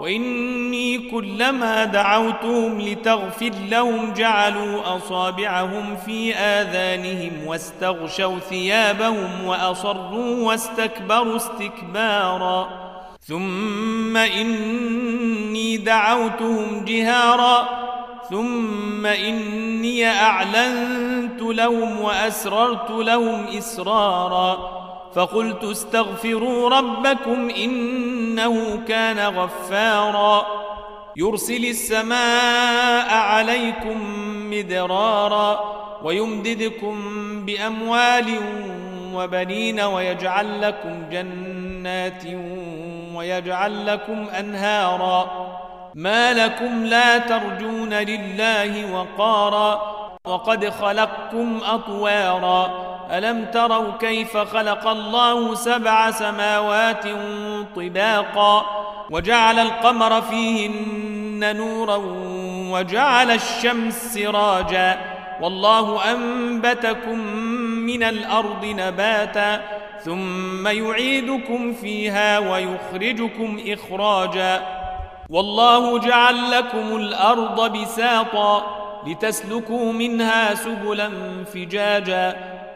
وإني كلما دعوتهم لتغفر لهم جعلوا أصابعهم في آذانهم واستغشوا ثيابهم وأصروا واستكبروا استكبارا. ثم إني دعوتهم جهارا. ثم إني أعلنت لهم وأسررت لهم إسرارا. فقلت استغفروا ربكم إنه كان غفارا. يرسل السماء عليكم مدرارا ويمددكم بأموال وبنين ويجعل لكم جنات ويجعل لكم أنهارا. ما لكم لا ترجون لله وقارا. وقد خلقكم أطوارا. ألم تروا كيف خلق الله سبع سماوات طباقا وجعل القمر فيهن نورا وجعل الشمس سراجا والله أنبتكم من الأرض نباتا ثم يعيدكم فيها ويخرجكم إخراجا والله جعل لكم الأرض بساطا لتسلكوا منها سبلا فجاجا